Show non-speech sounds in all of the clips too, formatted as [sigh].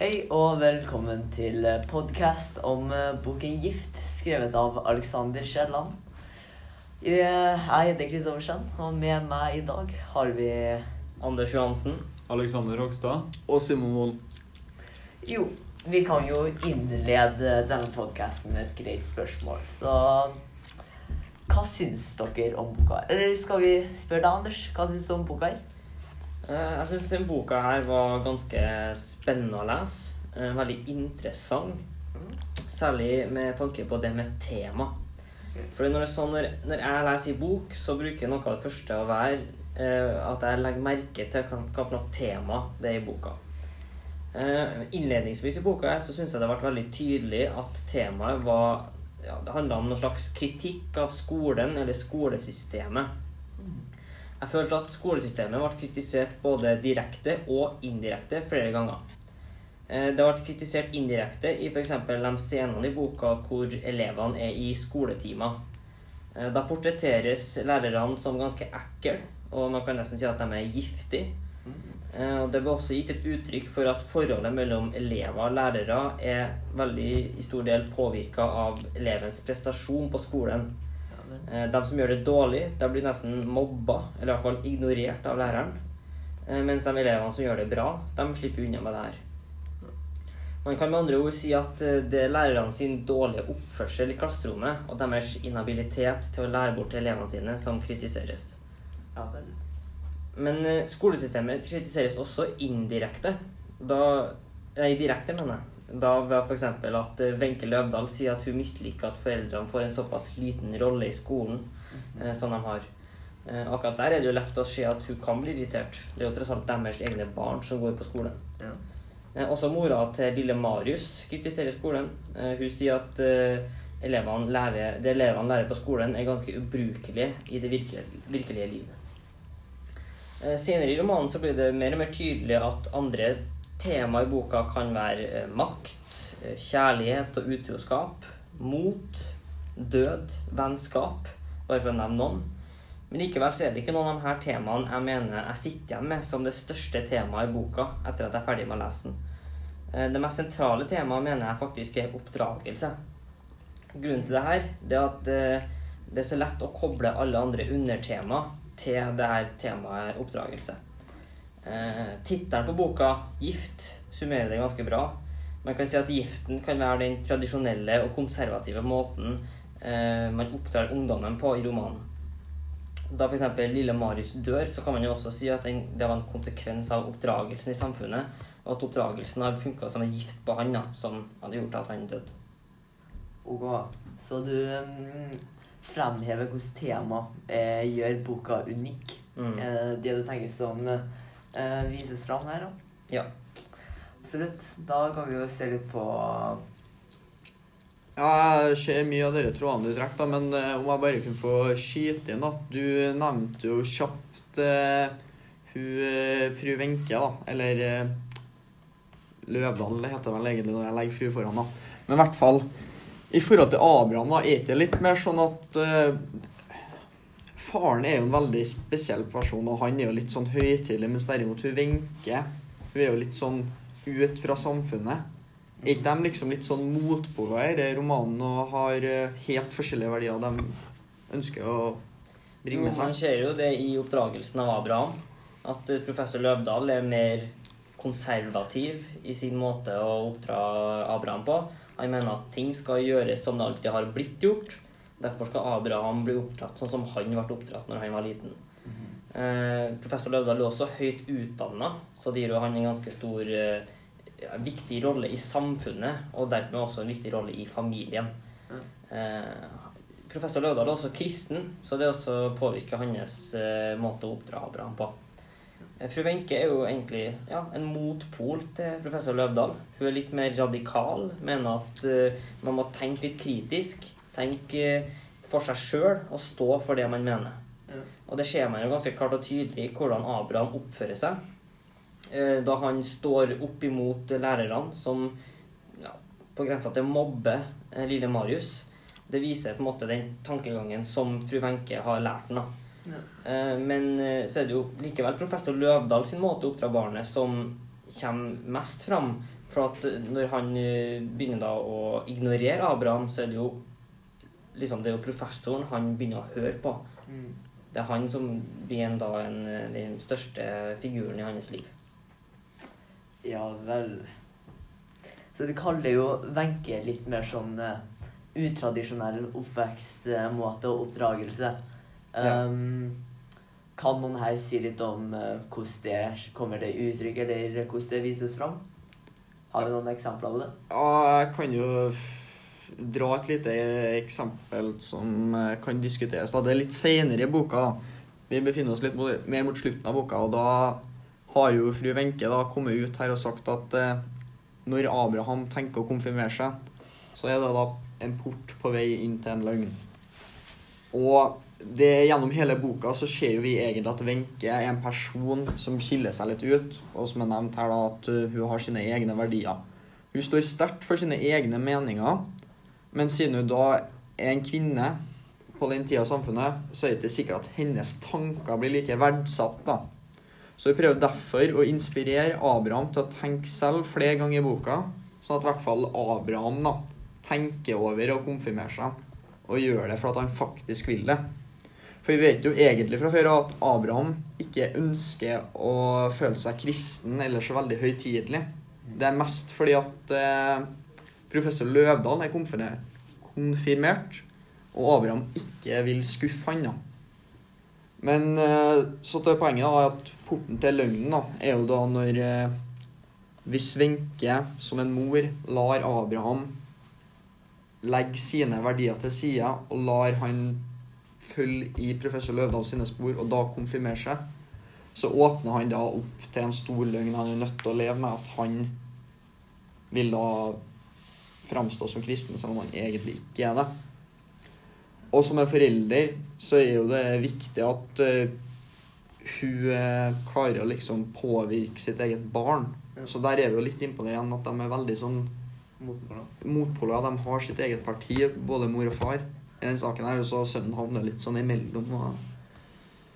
Hei og velkommen til podkast om eh, boken 'Gift', skrevet av Alexander Kielland. Jeg heter Kristoffersen, og med meg i dag har vi Anders Johansen. Alexander Rogstad. Og Simon Wold. Jo, vi kan jo innlede denne podkasten med et greit spørsmål. Så hva syns dere om boka? Eller skal vi spørre deg, Anders? Hva syns du om boka? her? Eh, Jeg syns den boka her var ganske spennende å lese. Eh, Veldig interessant. Særlig med tanke på det med tema. For når, sånn, når, jeg leser i bok, så bruker noe av det første å være eh, at jeg legger merke til hva, hva for noe tema det er i boka. Innledningsvis i boka her så syns jeg det ble veldig tydelig at temaet var ja, Det handla om noen slags kritikk av skolen eller skolesystemet. Jeg følte at skolesystemet ble kritisert både direkte og indirekte flere ganger. Eh, Det ble kritisert indirekte i f.eks. de scenene i boka hvor elevene er i skoletimer. Eh, Da portretteres lærerne som ganske ekle, og man kan nesten si at de er giftige. Eh, Det ble også gitt et uttrykk for at forholdet mellom elever og lærere er veldig i stor del påvirka av elevens prestasjon på skolen. Eh, De som gjør det dårlig, de blir nesten mobba, eller i hvert fall ignorert av læreren. Eh, Mens de elevene som gjør det bra, de slipper unna med det her. Man kan med andre ord si at eh, det er lærerne sin dårlige oppførsel i klasserommet og deres inhabilitet til å lære bort til elevene sine som kritiseres. Ja vel. Men skolesystemet kritiseres også indirekte. Da, nei, direkte, mener jeg. Da var f.eks. at eh, Wenche Løvdahl sier at hun misliker at foreldrene får en såpass liten rolle i skolen eh, som de har. Eh, akkurat der er det jo lett å se at hun kan bli irritert. Det er jo tross alt deres egne barn som går på skolen. Ja. Eh, også mora til lille Marius kritiserer skolen. Eh, hun sier at eh, elevene lærer, det elevene lærer på skolen, er ganske ubrukelig i det virkelige, virkelige livet. Senere i romanen så blir det mer og mer tydelig at andre tema i boka kan være eh, makt, eh, kjærlighet og utroskap, mot, død, vennskap, bare for å nevne noen. Men likevel så er det ikke noen av de her temaene jeg mener jeg sitter igjen med som det største temaet i boka etter at jeg er ferdig med å lese den. Eh, Det mest sentrale temaet mener jeg faktisk er oppdragelse. Grunnen til det her det er at det er så lett å koble alle andre undertema til det her temaet oppdragelse. Eh, Tittelen på boka, 'Gift', summerer det ganske bra. Man kan si at giften kan være den tradisjonelle og konservative måten eh, man oppdrar ungdommen på i romanen. Da f.eks. lille Marius dør, så kan man jo også si at den, det var en konsekvens av oppdragelsen i samfunnet, og at oppdragelsen har funka som en gift på han, da, som hadde gjort at han døde. Ok, så du um, fremhever hvordan tema eh, gjør boka unik. Mm. Eh, det du tenker som eh, vises fram her, da. Ja. Absolutt. Da kan vi jo se litt på Ja, jeg ser mye av dere trådene du trekker, da, men eh, om jeg bare kunne få skyte inn, da. Du nevnte jo kjapt eh, hun eh, fru Wenche, da. Eller eh, Løvdahl heter vel egentlig når jeg legger fru foran, da. Men i hvert fall i forhold til Abraham, da, er det litt mer sånn at eh, Faren er jo en veldig spesiell person, og han er jo litt sånn høytidelig, mens derimot hun Wenche Hun er jo litt sånn ut fra samfunnet. Er ikke de liksom litt sånn motpoler i romanen og har eh, helt forskjellige verdier de ønsker å bringe med Man ser jo det i oppdragelsen av Abraham. At eh, professor Løvdahl er mer konservativ i sin måte å oppdra Abraham på. Han mener at ting skal gjøres som det alltid har blitt gjort. Derfor skal Abraham bli oppdratt sånn som han ble oppdratt når han var liten. Eh, professor Løvdahl er også høyt utdanna, så det gir jo han en ganske stor eh, viktig rolle i samfunnet, og dermed også en viktig rolle i familien. Eh, professor Løvdahl er også kristen, så det også påvirker hans eh, måte å oppdra Abraham på. Eh, Fru Wenche er jo egentlig ja, en motpol til professor Løvdahl. Hun er litt mer radikal, mener at uh, man må tenke litt kritisk. Tenke for seg sjøl og stå for det man mener. Ja. Og det ser man jo ganske klart og tydelig i hvordan Abraham oppfører seg. Eh, Da han står opp imot lærerne som ja, på grensa til å mobbe eh, lille Marius. Det viser på en måte den tankegangen som fru Wenche har lært ham. Ja. Eh, Men så er det jo likevel professor Løvdahl sin måte å oppdra barnet som kommer mest fram For at når han begynner da å ignorere Abraham, så er det jo liksom det er jo professoren han begynner å høre på. Mm. Det er han som blir en, da en, eh, den største figuren i hans liv. Ja vel. Så du kaller jo Wenche litt mer sånn uh, utradisjonell oppvekstmåte og oppdragelse. Ja. Um, kan noen her si litt om uh, hvordan det kommer til uttrykk, eller hvordan det vises fram? Har vi noen eksempler på det? Ja, jeg kan jo dra et lite eksempel som eh, kan diskuteres. Det er litt senere i boka. Vi befinner oss litt mer mot slutten av boka, og da har jo fru Wenche kommet ut her og sagt at eh, når Abraham tenker å konfirmere seg, så er det da en port på vei inn til en løgn. Og det, gjennom hele boka så ser jo vi egentlig at Wenche er en person som skiller seg litt ut, og som er nevnt her da at hun har sine egne verdier. Hun står sterkt for sine egne meninger, men siden hun da er en kvinne på den tida av samfunnet, så er det ikke sikkert at hennes tanker blir like verdsatt. da. Så hun prøver derfor å inspirere Abraham til å tenke selv flere ganger i boka, sånn at i hvert fall Abraham da, tenker over å konfirmere seg, og gjør det for at han faktisk vil det. For vi vet jo egentlig fra før at Abraham ikke ønsker å føle seg kristen eller så veldig høytidelig. Det er mest fordi at eh, professor Løvdahl er konfirmert, og Abraham ikke vil skuffe han. da. Men eh, så til poenget da, at porten til løgnen da, er jo da når eh, Hvis Wenche som en mor lar Abraham legge sine verdier til side og lar han følge i professor Løvdahl sine spor og da konfirmere seg, så åpner han da opp til en stor løgn han er nødt til å leve med, at han vil da framstå som kristen, selv om han egentlig ikke er det. Og som en forelder så er jo det viktig at uh, hun eh, klarer å liksom påvirke sitt eget barn. Ja. Så der er vi jo litt innpå det igjen, at de er veldig sånn Motpoler. motpoler. De har sitt eget parti, både mor og far. I den saken her, og så sønnen havner litt sånn imellom. Og,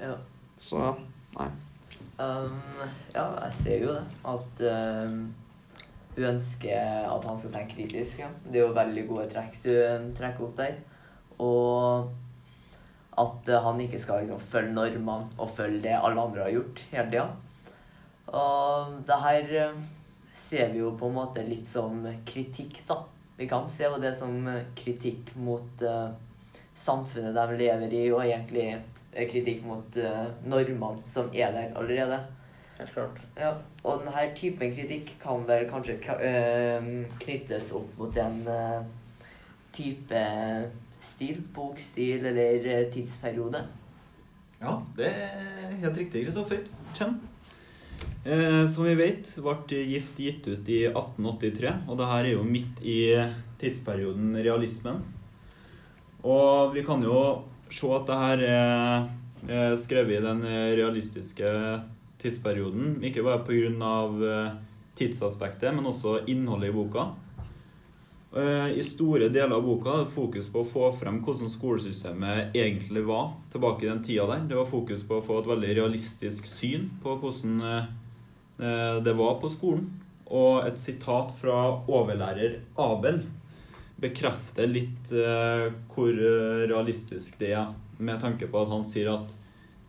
Ja. så nei. Um, ja, jeg ser jo det. At um, hun ønsker at han skal tenke kritisk. Ja. Det er jo veldig gode trekk du trekker opp der. Og at han ikke skal liksom følge normene og følge det alle andre har gjort hele tida. Og det her um, ser vi jo på en måte litt som kritikk, da. Vi kan se på det som kritikk mot uh, samfunnet de lever i, og egentlig eh, kritikk mot uh, normene som er der allerede. Helt klart. Ja, og denne typen kritikk kan vel kanskje eh, knyttes opp mot en eh, type stil, bokstil eller eh, tidsperiode. Ja, det er helt riktig, Kristoffer. Kjenn. Eh, som vi vet, ble Gift gitt ut i 1883, og det her er jo midt i tidsperioden realismen. Og vi kan jo se at det her er eh, skrevet i den realistiske tidsperioden, ikke bare pga. Eh, tidsaspektet, men også innholdet i boka. Eh, I store deler av boka er det fokus på å få frem hvordan skolesystemet egentlig var tilbake i den tida der. Det var fokus på å få et veldig realistisk syn på hvordan eh, det var på skolen. Og et sitat fra overlærer Abel bekrefter litt hvor realistisk det er, med tanke på at han sier at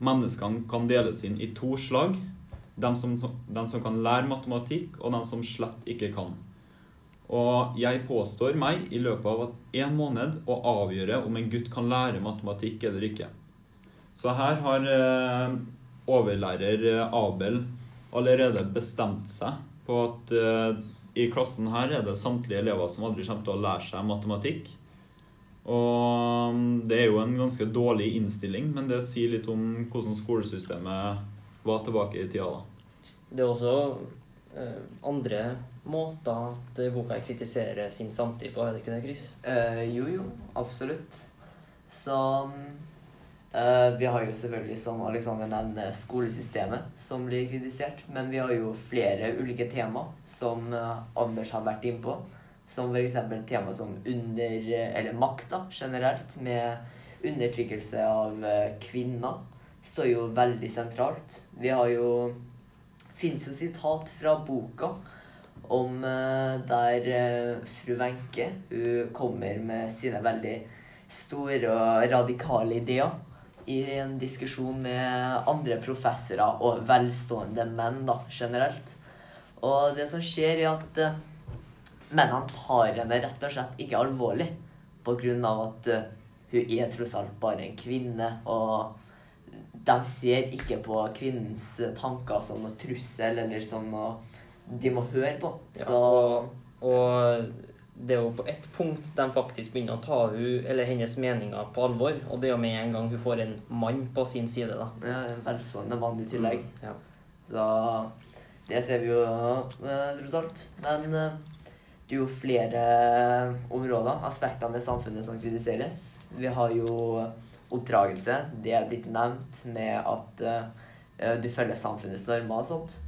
menneskene kan deles inn i to slag. De som, de som kan lære matematikk, og de som slett ikke kan. Og jeg påstår meg i løpet av en måned å avgjøre om en gutt kan lære matematikk eller ikke. Så her har eh, overlærer eh, Abel allerede bestemt seg på at eh, i klassen her er det samtlige elever som aldri kommer til å lære seg matematikk. Og mm, det er jo en ganske dårlig innstilling, men det sier litt om hvordan skolesystemet var tilbake i tida da. Det er også eh, andre måter at boka kritiserer sin samtid på, er det ikke det, Chris? Eh, jo, jo, absolutt. Så eh, Vi har jo selvfølgelig, som Alexander nevner, skolesystemet som blir kritisert. Men vi har jo flere ulike tema som eh, Anders har vært innpå. Som f.eks. tema som under, eller makt generelt, med undertrykkelse av eh, kvinner. Står jo veldig sentralt. Vi har jo Fins jo sitat fra boka om eh, der eh, fru Wenche kommer med sine veldig store og radikale ideer i en diskusjon med andre professorer og velstående menn da, generelt. Og det som skjer, er at eh, han tar henne rett og slett ikke alvorlig på grunn av at uh, hun er tross alt bare en kvinne, og de ser ikke på kvinnens tanker som noe trussel eller som noe de må høre på. Ja, Så og, og det er jo på ett punkt de faktisk begynner å ta hun, eller hennes meninger på alvor. Og det er jo med en gang hun får en mann på sin side, da. ja, en velstående mann i tillegg. Ja. Så det ser vi jo eh, tross alt. Men eh, jo flere områder, aspekter med samfunnet som kritiseres. Vi har jo oppdragelse. Det er blitt nevnt med at uh, du følger samfunnets normer og sånt.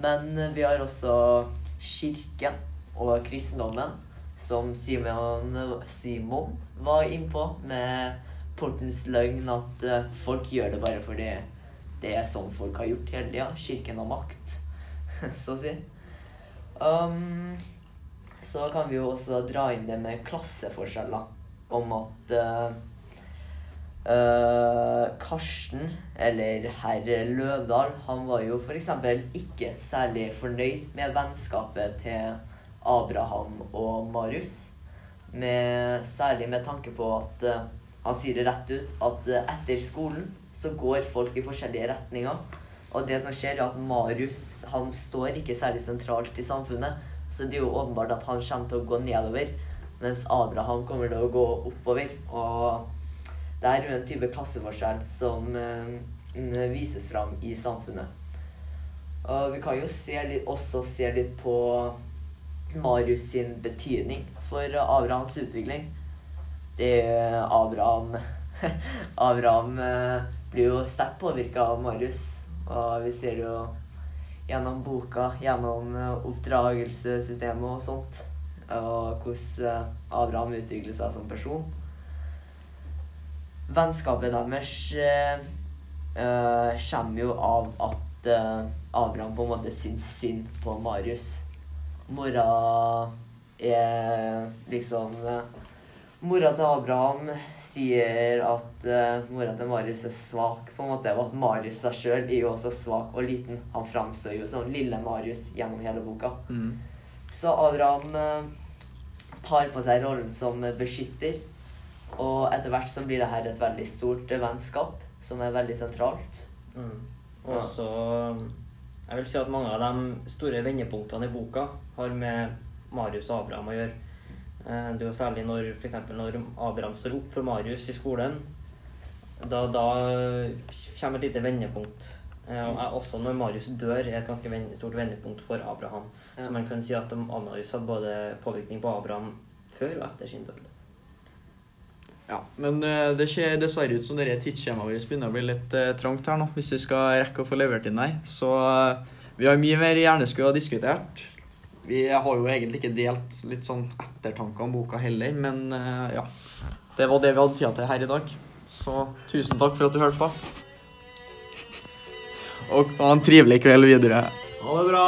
Men vi har også kirken og kristendommen, som Simon, Simon var innpå med portens løgn at uh, folk gjør det bare fordi det er sånn folk har gjort hele tida. Kirken har makt, [laughs] så å si. Um, så kan vi jo også dra inn det med klasseforskjeller. Om at uh, uh, Karsten, eller herr Løvdahl, han var jo f.eks. ikke særlig fornøyd med vennskapet til Abraham og Marius. Med, særlig med tanke på at uh, han sier det rett ut at etter skolen så går folk i forskjellige retninger. Og det som skjer, er at Marius han står ikke særlig sentralt i samfunnet. Så det er jo åpenbart at han kommer til å gå nedover, mens Abraham kommer til å gå oppover. Og det er jo en type klasseforskjell som eh, vises fram i samfunnet. Og vi kan jo se litt, også se litt på Marius sin betydning for Abrahams utvikling. Det er Abraham [laughs] Abraham eh, blir jo sterkt påvirka av Marius. Og vi ser jo gjennom boka, gjennom eh, oppdragelsessystemet og sånt, og hvordan eh, Abraham utvikler seg som person. Vennskapet deres eh, kommer jo av at uh, Abraham på en måte syns synd på Marius. Mora er liksom eh, Mora til Abraham sier at uh, mora til Marius er svak, på en måte, og at Marius seg sjøl er jo også svak og liten. Han framstår jo som lille Marius gjennom hele boka. Mm. Så Abraham uh, tar på seg rollen som beskytter. Og etter hvert så blir det her et veldig stort eh, vennskap, som er veldig sentralt. Mm. Og så Jeg vil si at mange av de store vendepunktene i boka har med Marius og Abraham å gjøre. Eh, Det er jo særlig når for eksempel når Abraham står opp for Marius i skolen. Da, da kommer et lite vendepunkt. Eh, Og også når Marius dør, er et ganske stort vendepunkt for Abraham. Ja. Så man kan si at Marius hadde både påvirkning på Abraham før og etter sin død. Ja, men eh, det ser dessverre ut som tidsskjemaet vårt begynner å bli litt trangt her nå, hvis vi skal rekke å få levert inn her. Så vi har mye mer gjerne skulle ha diskutert. Vi har jo egentlig ikke delt litt sånn ettertanker om boka heller, men eh, ja. Det var det vi hadde tida til her i dag. Så tusen takk for at du hørte på. Og ha en trivelig kveld videre. Ha det bra!